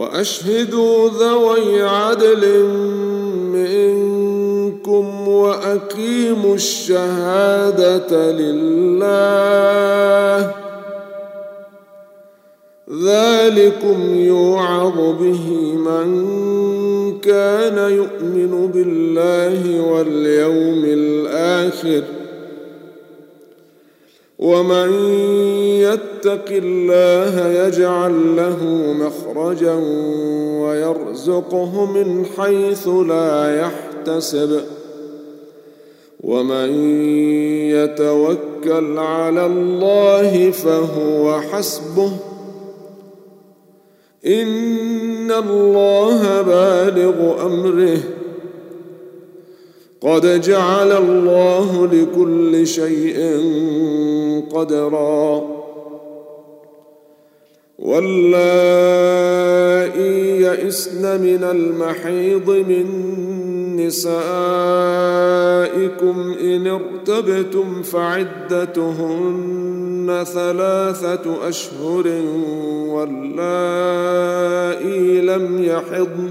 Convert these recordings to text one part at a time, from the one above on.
وأشهدوا ذوي عدل منكم وأقيموا الشهادة لله. ذلكم يوعظ به من كان يؤمن بالله واليوم الآخر. ومن يتق الله يجعل له مخرجا ويرزقه من حيث لا يحتسب. ومن يتوكل على الله فهو حسبه. إن الله بالغ أمره. قد جعل الله لكل شيء قدرا. واللائي يئسن من المحيض من نسائكم ان ارتبتم فعدتهن ثلاثة اشهر واللائي لم يحضن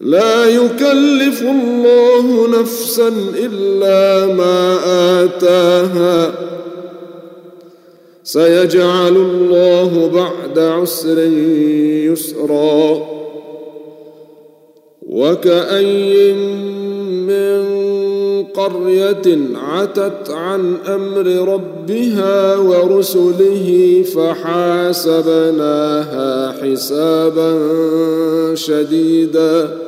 لا يكلف الله نفسا إلا ما آتاها. سيجعل الله بعد عسر يسرا. وكأي من قرية عتت عن أمر ربها ورسله فحاسبناها حسابا شديدا.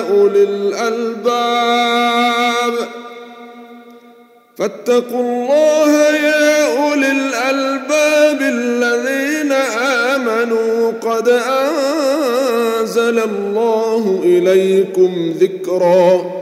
اولي الألباب. فاتقوا الله يا أولي الألباب الذين آمنوا. قد أنزل الله إليكم ذكرًا.